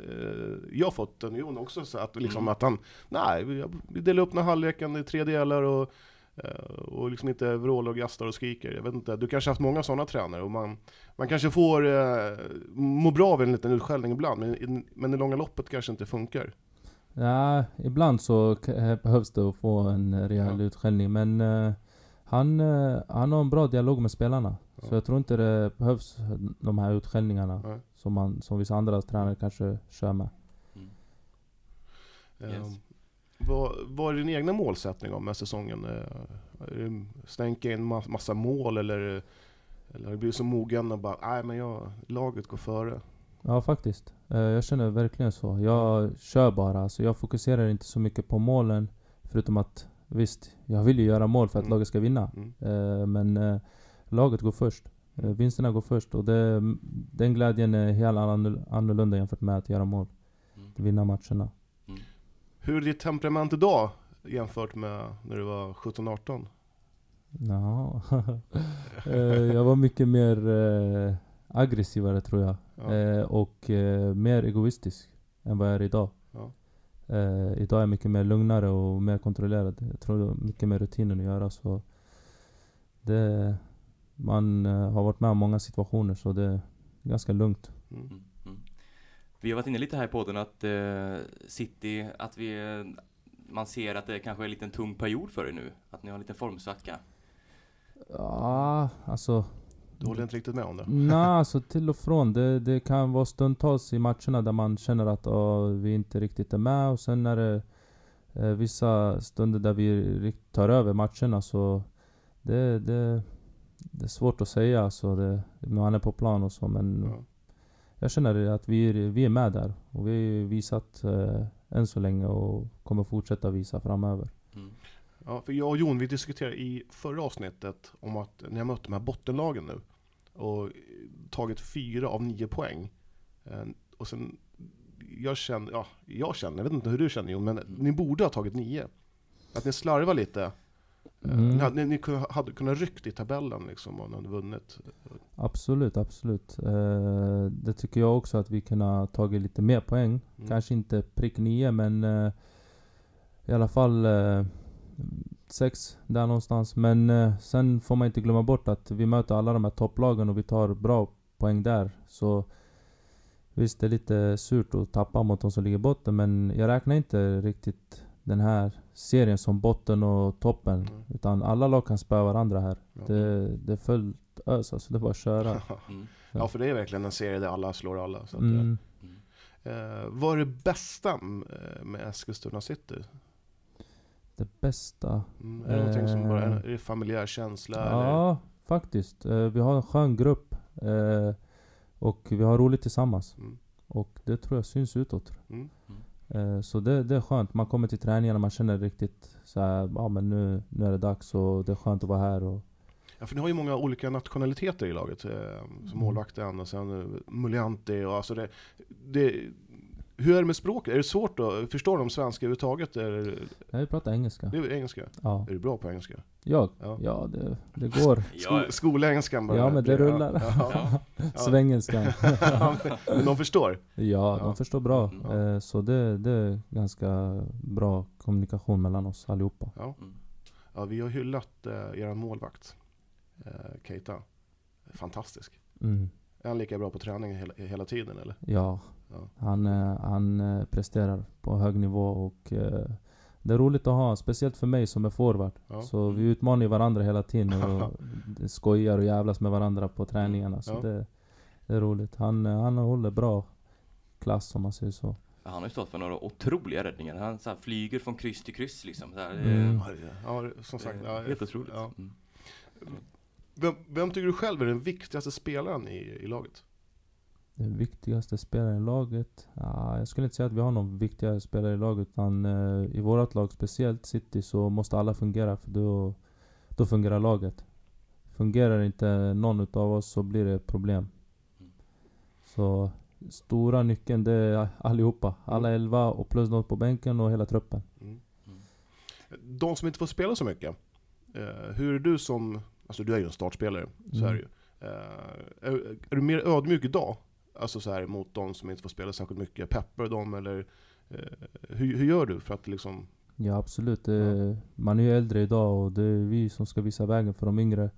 Jag har fått den, Jon också, så att, liksom Mm. att han, nej, vi- delar upp den här halvleken i tre delar och, eh, och liksom inte vrålar och gastar och skriker. Jag vet inte, du kanske har haft många sådana tränare och man, man kanske får eh, må bra av en liten utskällning ibland, men, i- men i långa loppet kanske inte funkar. Ja, ibland så eh, behövs det att få en rejäl Ja. utskällning. Men eh, han, eh, han har en bra dialog med spelarna. Ja. Så jag tror inte det behövs de här utskällningarna Nej. som, man, som vissa andra tränare kanske kör med. Eh, Yes. Vad, vad är din egna målsättning om med säsongen? Eh, är det Stänka in ma- massa mål eller, eller har du blivit så mogen och bara, nej men jag, laget går före? Ja, faktiskt. Eh, jag känner verkligen så. Jag kör bara. Så jag fokuserar inte så mycket på målen. Förutom att visst, jag vill ju göra mål för att Mm. laget ska vinna. Mm. Eh, men eh, laget går först. Eh, vinsterna går först. Och det, den glädjen är helt annorl- annorlunda jämfört med att göra mål. Mm. Vinna matcherna. Hur är ditt temperament idag jämfört med när du var 17-18? Ja. <laughs> Jag var mycket mer aggressivare tror jag. Ja. Och mer egoistisk än vad jag är idag. Eh, idag är jag mycket mer lugnare och mer kontrollerad. Jag tror det har mycket med rutinen att göra. Så det, man eh, har varit med om många situationer så det är ganska lugnt. Mm. Mm, mm. Vi har varit inne lite här i podden att eh, City, att vi, eh, man ser att det kanske är en liten tung period för er nu? Att ni har en liten formsvacka? Ja, alltså... Du håller inte riktigt med om det? Nej, alltså till och från. Det, det kan vara stundtals i matcherna där man känner att vi inte riktigt är med och sen är det eh, vissa stunder där vi tar över matcherna så det, det, det är svårt att säga alltså. Det, man är på plan och så men Ja. jag känner att vi, är- vi är med där och vi har visat eh, än så länge och kommer fortsätta visa framöver. Mm. Ja, för jag och Jon, vi diskuterade i förra avsnittet om att ni har mött de här bottenlagen nu och tagit fyra av nio poäng. Eh, Och sen, jag känner, ja, jag känner, jag vet inte hur du känner Jon, men ni borde ha tagit nio. Att ni slarvar lite. Eh, Mm. Ni, hade, ni kunde- hade kunnat ryckt i tabellen liksom om ni hade vunnit. Absolut, absolut. Eh, det tycker jag också att vi kunde ha tagit lite mer poäng. Mm. Kanske inte prick nio men eh, i alla fall eh, sex där någonstans. Men eh, sen får man inte glömma bort att vi möter alla de här topplagen och vi tar bra poäng där. Så visst, det är lite surt att tappa mot de som ligger i botten men jag räknar inte riktigt den här serien som botten och toppen. Mm. Utan alla lag kan spöa varandra här. Ja. Det, det är fullt ös alltså, det är bara att köra. <laughs> Mm. ja, för det är verkligen en serie där alla slår alla. Så att, Mm. Mm. eh, vad är det bästa eh, med Eskilstuna City? Det bästa. Mm, är det någonting som bara är, Eh. familjär känsla? Eller? Ja, faktiskt. Eh, Vi har en skön grupp. eh, Och vi har roligt tillsammans. Mm. Och det tror jag syns utåt. Mm. Eh, Så det, det är skönt. Man kommer till träningen och man känner riktigt så här, ja men nu, nu är det dags och det är skönt att vara här. Och, Ja, för ni har ju många olika nationaliteter i laget. Eh, Mm. som målvakten och sen Mulianti och alltså det, det Hur är det med språket? Är det svårt att förstå de svenska överhuvudtaget? Är jag vill prata engelska. det är engelska? Ja. Är du bra på engelska? Jag? Ja. Ja, det, det går. <laughs> Skol, Ja, skolengelskan bara? Ja, men det rullar. Ja, ja. <laughs> Svengelskan. <laughs> Ja, men de förstår? Ja, Ja. de förstår bra. Mm. Eh, Så det, det är ganska bra kommunikation mellan oss allihopa. Ja. Ja vi har hyllat eh, er målvakt, eh, Keita. Fantastisk. Mm. Är han lika bra på träning hela, hela tiden eller? Ja, Ja. han, eh, han eh, presterar på hög nivå och eh, det är roligt att ha, speciellt för mig som är forward. Ja. Så vi utmanar ju varandra hela tiden och <laughs> skojar och jävlas med varandra på träningarna. Så Ja. det, det är roligt. Han, han håller bra klass om man säger så. Han har ju stått för några otroliga räddningar. Han så här flyger från kryss till kryss liksom. Så här, Mm. Ja, det- Ja, som sagt. Ja, helt otroligt. Ja. Mm. Vem, vem tycker du själv är den viktigaste spelaren i, i laget? Den viktigaste spelaren i laget? Ja, jag skulle inte säga att vi har någon viktigare spelare i laget. Utan eh, i vårt lag, speciellt City, så måste alla fungera. För då, då fungerar laget. Fungerar inte någon utav oss så blir det problem. Mm. Så stora nyckeln det är allihopa. Alla elva och plus något på bänken och hela truppen. Mm. Mm. De som inte får spela så mycket, eh, hur är du som, alltså du är ju en startspelare, så Mm. är det ju. Eh, är, är du mer ödmjuk idag? Alltså så här mot de som inte får spela särskilt mycket, peppar dem eller eh, hur, hur gör du för att liksom, Ja absolut. Det, Man är ju äldre idag och det är vi som ska visa vägen för de yngre.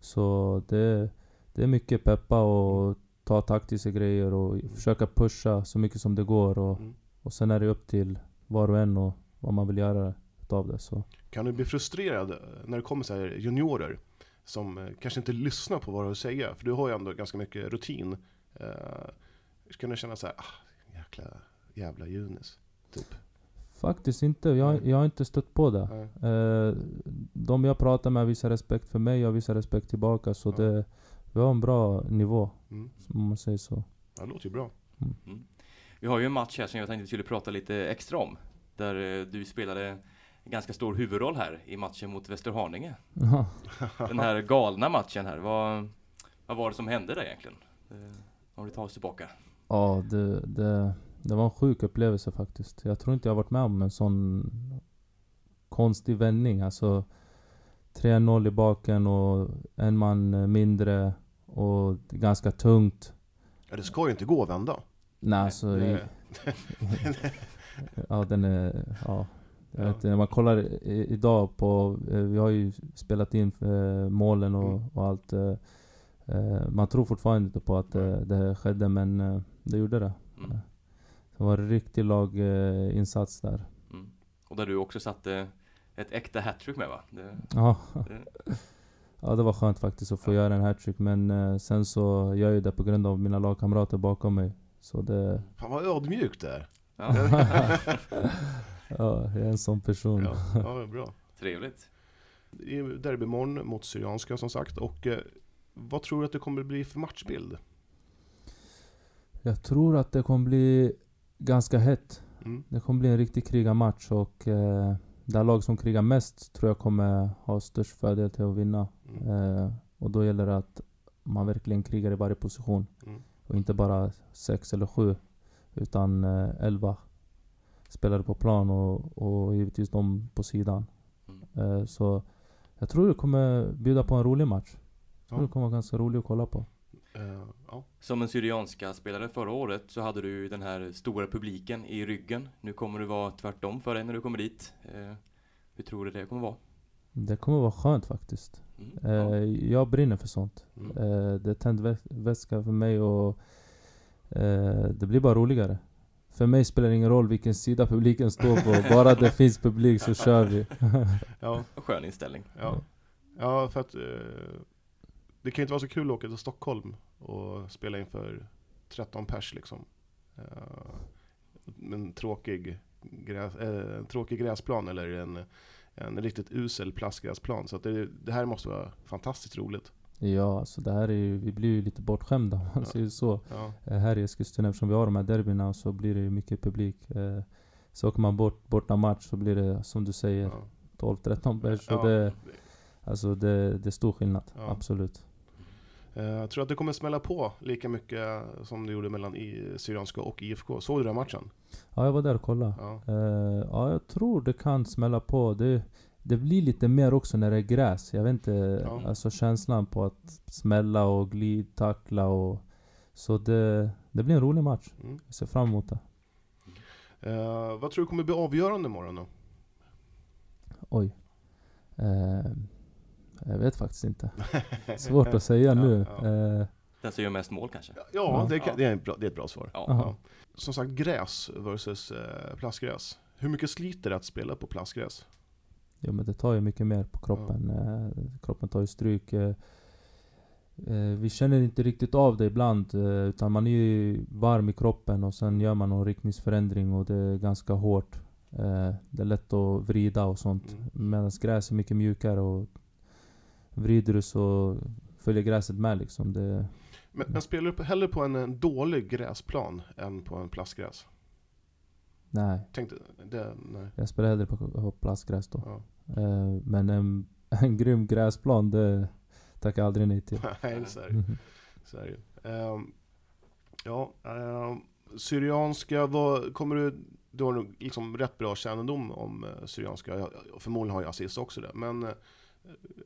Så det, det är mycket peppa och ta taktiska grejer och försöka pusha så mycket som det går. Och, Mm. och sen är det upp till var och en och vad man vill göra utav det. Så. kan du bli frustrerad eh, när det kommer så här juniorer som eh, kanske inte lyssnar på vad du säger? För du har ju ändå ganska mycket rutin. Eh, kan du känna så här, ah, jäkla, jävla junis, typ? Faktiskt inte. Jag, jag har inte stött på det. Eh, de jag pratar med visar respekt för mig, jag visar respekt tillbaka. Så Ja. det, vi har en bra nivå, Mm. om man säger så. Ja, det låter ju bra. Mm. Vi har ju en match här som jag tänkte vi skulle prata lite extra om. Där eh, du spelade ganska stor huvudroll här i matchen mot Västerhaninge. <laughs> Den här galna matchen här. Vad, vad var det som hände där egentligen? Eh, Om du tar oss tillbaka. Ja, det, det, det var en sjuk upplevelse faktiskt. Jag tror inte jag varit med om en sån konstig vändning. Alltså 3-0 i baken och en man eh, mindre och det är ganska tungt. Ja, det ska ju inte gå att vända. Nej, alltså... I, Det- <laughs> <laughs> ja, den är... Ja. Ja. vet inte, när man kollar i, idag på... eh, Vi har ju spelat in eh, målen och, Mm. och allt. eh, eh, Man tror fortfarande inte på att eh, det skedde, men eh, det gjorde det. Mm. Det var en riktig laginsats där. Mm. Och där du också satte ett äkta hattrick med va? Det, Ja. det, ja, det var skönt faktiskt att få göra en hattrick. Men eh, sen så gör jag ju det på grund av mina lagkamrater bakom mig. Så det... Fan vad ödmjukt där. Ja, <laughs> Ja, jag är en sån person. Ja, ja bra. trevligt. Det är derby imorgon mot Syrianska som sagt. Och eh, vad tror du att det kommer bli för matchbild? Jag tror att det kommer bli ganska hett. Mm. Det kommer bli en riktig krigarmatch och eh, det lag som krigar mest tror jag kommer ha störst fördel till att vinna. Mm. Eh, och då gäller det att man verkligen krigar i varje position. Mm. Och inte bara sex eller sju. Utan eh, elva spelare på plan och, och givetvis de på sidan. Mm. Eh, så jag tror det kommer bjuda på en rolig match. Jag tror Ja. det kommer vara ganska rolig att kolla på. Eh, ja. Som en Syrianska spelare förra året så hade du den här stora publiken i ryggen. Nu kommer det vara tvärtom för dig när du kommer dit. Eh, hur tror du det kommer vara? Det kommer vara skönt faktiskt. Mm. Eh, Ja. jag brinner för sånt. Mm. Eh, det är tänd vä- väska för mig och det blir bara roligare. För mig spelar det ingen roll vilken sida publiken står på. <laughs> Bara det finns publik så kör vi. <laughs> Ja, skön inställning. ja. ja, för att eh, det kan ju inte vara så kul att åka till Stockholm och spela inför 13 pers liksom. Eh, en tråkig, gräs, eh, en tråkig gräsplan eller en, en riktigt usel plastgräsplan. Så att det, det här måste vara fantastiskt roligt. Ja, alltså det här är ju, vi blir ju lite bortskämda <laughs> om man säger så. Ja, Eh, här i Eskilstuna eftersom vi har de här derbyna så blir det ju mycket publik. Eh, så åker man bort, borta match så blir det som du säger ja. 12-13 pers. Ja, det, alltså det, det är stor skillnad. Ja. Absolut. Eh, Jag tror att det kommer smälla på lika mycket som det gjorde mellan i Syrianska och IFK. Såg du den matchen? Ja, jag var där och kollade. Ja. Ja, jag tror det kan smälla på. Det, det blir lite mer också när det är gräs. Jag vet inte, Ja. alltså känslan på att smälla och glidtackla och... Så det, det blir en rolig match. Mm. Jag ser fram emot det. Eh, vad tror du kommer bli avgörande imorgon då? Oj. Eh, jag vet faktiskt inte. <laughs> Svårt att säga Ja, nu. ja. Eh, Den som gör mest mål kanske? Ja, Ja. det, det, är bra, det är ett bra svar. Ja. Som sagt, gräs versus eh, plastgräs. Hur mycket sliter det att spela på plastgräs? Jo men det tar ju mycket mer på kroppen. Eh, kroppen tar ju stryk. Eh, eh, vi känner inte riktigt av det ibland. Eh, utan man är ju varm i kroppen och sen gör man någon riktningsförändring och det är ganska hårt. Det är lätt att vrida och sånt. Mm. Medan gräs är mycket mjukare och vrider du så följer gräset med liksom. Det, Men, men spelar du hellre på en, en dålig gräsplan än på en plastgräs? Nej, Tänkte, det, nej. jag spelar hellre på, på plastgräs då. Ja. Eh, men en, <laughs> en grym gräsplan, det tackar jag aldrig nej till. <laughs> Nej, så är det, Mhm. så är det. Ehm, ja, ehm, Syrianska, vad, kommer du, du har nog liksom rätt bra kännedom om eh, Syrianska, förmodligen har ju Aziz också det, men eh,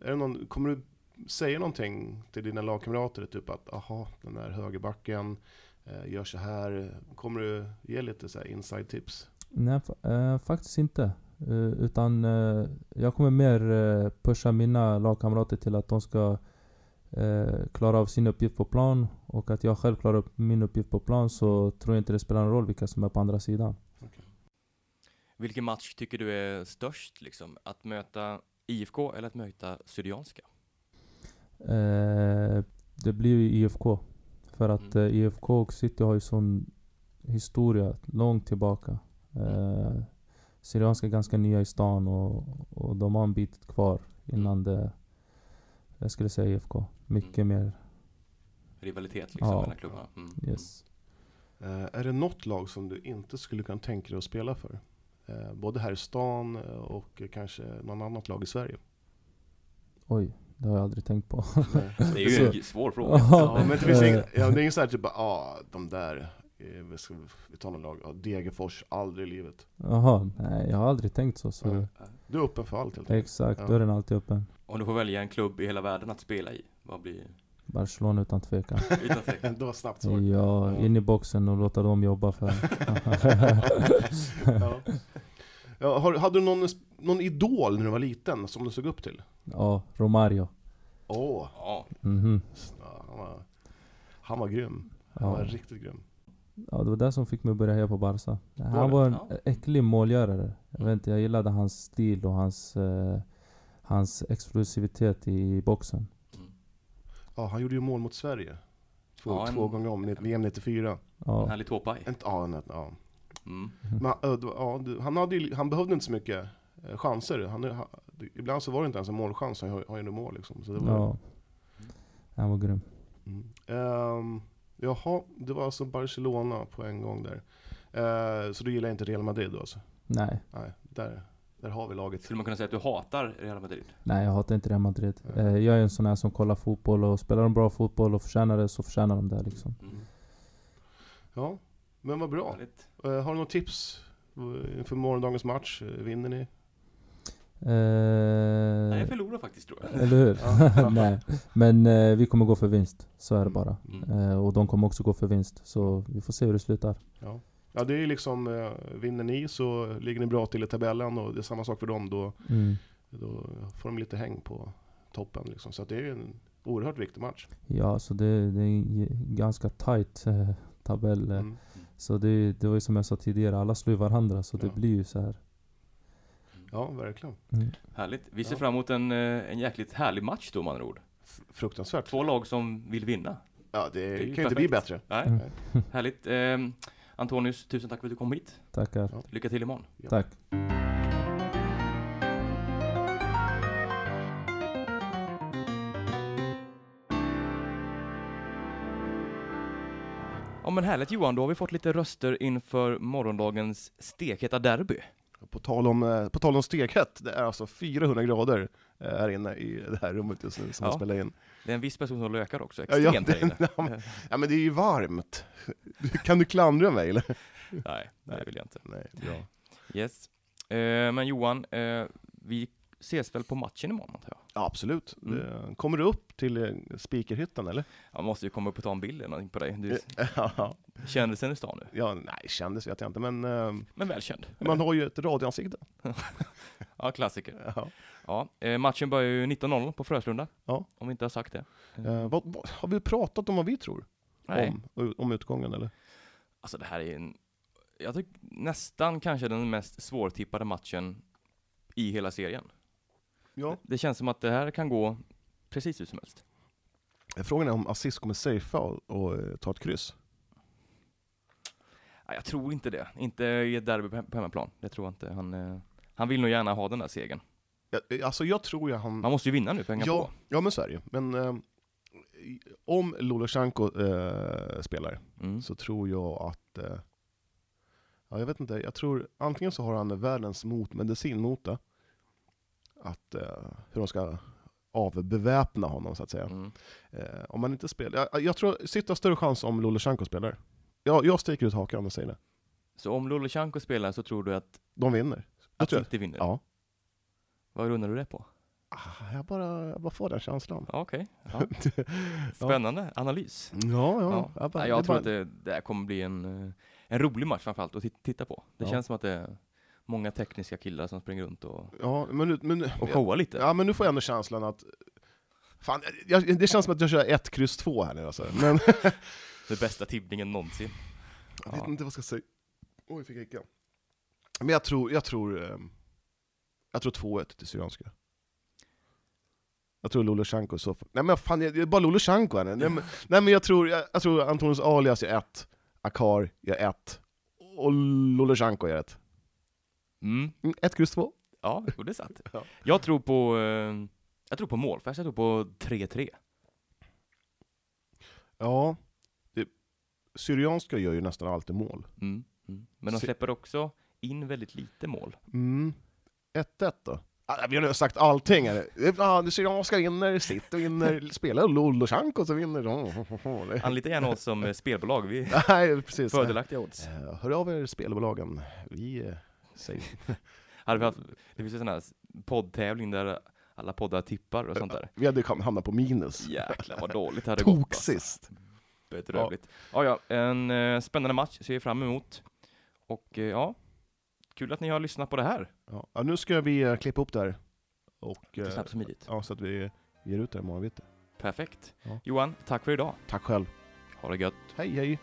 är det någon, kommer du säga någonting till dina lagkamrater? Typ att, aha, den där högerbacken eh, gör så här. Kommer du ge lite så här inside tips? Nej, fa- eh, faktiskt inte. Eh, utan eh, jag kommer mer eh, pusha mina lagkamrater till att de ska eh, klara av sin uppgift på plan. Och att jag själv klarar upp min uppgift på plan så tror jag inte det spelar någon roll vilka som är på andra sidan. Vilken match tycker du är störst liksom? Att möta IFK eller att möta Syrianska? Eh, det blir ju IFK. För att Mm. eh, IFK och City har ju sån historia långt tillbaka. Eh, Syrianska är ganska nya i stan och, och de har en bit kvar innan det... Jag skulle säga IFK. Mycket mer. Rivalitet liksom Ja. mellan klubbarna? Mm. Yes. Eh, är det något lag som du inte skulle kunna tänka dig att spela för? Eh, både här i stan och kanske någon annat lag i Sverige? Oj, det har jag aldrig tänkt på. Nej. Det är ju en svår fråga. Ja, men det finns Eh. inga, ja, det är inget såhär typ bara, ah, de där, eh, vi ska vi tar någon lag, ja, Degerfors, aldrig i livet. Jaha, nej jag har aldrig tänkt så. så Nej. Du är öppen för allt helt enkelt. Exakt, Ja. dörren är alltid öppen. Om du får välja en klubb i hela världen att spela i, vad blir Barcelona utan tvekan. <laughs> utan tvekan? <laughs> Det var snabbt svar. Ja, in i boxen och låta dem jobba för <laughs> ja. Ja, har, hade du någon, någon idol när du var liten som du såg upp till? Ja, Romario. Åh, Ja, Mhm. ja, han, var, han var grym. Han var Ja. riktigt grym. Ja, det var det som fick mig att börja heja på Barca. Han var en Ja. äcklig målgörare. Jag, Mm. vet inte, jag gillade hans stil och hans, eh, hans explosivitet i boxen. Mm. Ja, han gjorde ju mål mot Sverige. Två, Ja, en- två gånger om, VM 94. En Ja. härlig tåpaj. En, ja, en, ja. Mm. Men, då- ja, han, hade ju, han behövde inte så mycket eh, chanser. Han, han, ibland så var det inte ens en målchans, han har ju mål liksom. Så det var, ja. Han var grym. Mm. Ehm, jaha, det var alltså Barcelona på en gång där. Eh, så du gillar inte Real Madrid då alltså? Nej, Nej, där, där har vi laget. Skulle man kunna säga att du hatar Real Madrid? nej jag hatar inte Real Madrid. Eh, jag är en sån här som kollar fotboll och spelar de bra fotboll och förtjänar det så förtjänar de det liksom. Mm. Ja, men vad bra. Härligt. Eh, har du något tips eh, inför morgondagens match? Eh, Vinner ni? Eh, Nej, jag förlorar faktiskt tror jag. eller hur? <laughs> Nej. Men eh, vi kommer gå för vinst. Så är det bara. Mm. Och de kommer också gå för vinst. Så vi får se hur det slutar. Ja. ja, det är liksom, eh, vinner ni så ligger ni bra till i tabellen och det är samma sak för dem. Då, Mm. då får de lite häng på toppen liksom. Så att det är ju en oerhört viktig match. Ja, så det, det är en ganska tight eh, tabell. Mm. Så det, det var ju som jag sa tidigare, alla slår ju varandra så det Ja. blir ju så här. Ja, verkligen. Mm. Härligt. Vi ser Ja. fram emot en, eh, en jäkligt härlig match då med andra ord. Fruktansvärt. Två lag som vill vinna. Ja, det, ju kan ju inte bli bättre. Nej, Mm. härligt. Eh, Antonius, tusen tack för att du kom hit. Tackar. Ja. Lycka till imorgon. Ja. Tack. Men härligt Johan, då har vi fått lite röster inför morgondagens stekheta derby. På tal om, eh, på tal om stekhett, det är alltså 400 grader eh, här inne i det här rummet just nu som Ja. vi spelar in. Det är en viss person som lökar också, Ja, ja, extremt här inne. ja, men- Ja men det är ju varmt. <laughs> Kan du klandra mig eller? <laughs> Nej, det vill jag inte. Nej, bra. Yes. Eh, men Johan, eh, vi ses väl på matchen imorgon antar jag? Ja, absolut. Mm. Kommer du upp till eh, speakerhyttan eller? Jag måste ju komma upp och ta en bild eller någonting på dig. Du <laughs> Ja, kändisen i stan nu, ja, nej kändes vet jag inte men eh, men välkänd. man har ju ett radioansikte. <laughs> Ja, klassiker. <laughs> Ja. Ja, eh, matchen börjar ju 19.00 på Fröslunda. Ja. Om vi inte har sagt det. Eh, vad, vad, har vi pratat om vad vi tror Nej. om, om utgången eller? Alltså det här är en, jag tycker nästan kanske den mest svårtippade matchen i hela serien. Ja. Det känns som att det här kan gå precis hur som helst. Frågan är om Aziz kommer safea och, och eh, ta ett kryss. Ja, jag tror inte det. Inte i ett derby på hemmaplan. Det tror jag inte. Han, eh, han vill nog gärna ha den där segern. Ja, alltså jag tror ju han... Man måste ju vinna nu för att hänga ja, på. ja men så är det ju. Men eh, om Lolosjenko eh, spelar Mm. så tror jag att... Eh, ja, jag vet inte, jag tror antingen så har han världens motmedicin mot det. Att, eh, hur de ska avbeväpna honom så att säga. Mm. Eh, om man inte spelar... Jag, jag tror City har större chans om Lolosjenko spelar. Ja, jag sticker ut hakan jag säger det. Så om Lolosjenko spelar så tror du att, De vinner. Jag att City vinner? Ja. Vad grundar du det på? Ah, Jag bara, jag bara får den känslan. Okej. <laughs> Ja. Spännande analys. Ja, ja. Ja. Jag, bara, jag tror bara- att det, det kommer bli en, eh, en rolig match framförallt att tit- titta på. Det Ja. känns som att det många tekniska killar som springer runt och, Ja, men, nu- men, och showar lite. ja, men nu får jag ändå känslan att... Fan, jag, det känns som att jag kör ett kryss två här nu alltså. Men <laughs> Den bästa tippningen någonsin. jag vet Ja. inte vad jag ska säga. Oj, fick jag hicka. Men jag tror, jag tror, eh, jag tror 2-1 till Syrianska. Jag tror Lolosjenko så... Nej men fan, det är bara Lolosjenko här nu. Nej, men, <laughs> nej men jag tror, jag, jag tror Antonius Alias gör ett, Akar gör ett, och Lolosjenko gör ett. Mm. Mm, Ett kryss två. Ja, jo, det är sant. <laughs> Ja. Jag tror på, eh, jag tror på målfest, jag tror på 3-3. Ja, det, Syrianska gör ju nästan alltid mål. Mm. Mm. Men de släpper också in väldigt lite mål. Mm. 1-1 då? Ah, vi har nu sagt allting här. Ja, det Syrianska vinner, City vinner, <laughs> spelar Lolosjenko så vinner de. Anlita gärna oss som eh, spelbolag, vi är <laughs> Nej, precis. fördelaktiga odds. Eh, Hör av er spelbolagen. Vi säger... <laughs> Hade vi haft, det finns ju sån här poddtävling där alla poddar tippar och sånt där. Vi hade kam- hamnat på minus. Jäklar vad dåligt det hade gått. Tok Alltså. sist. Bedrövligt. Ja, ja, en eh, spännande match ser vi fram emot. Och eh, ja, kul att ni har lyssnat på det här. Ja. Ja, nu ska vi eh, klippa upp det här. Och, eh, snabbt och smidigt. ja, så att vi ger ut det imorgon bitti. Perfekt. Ja. Johan, tack för idag. Tack själv. Ha det gött. Hej hej!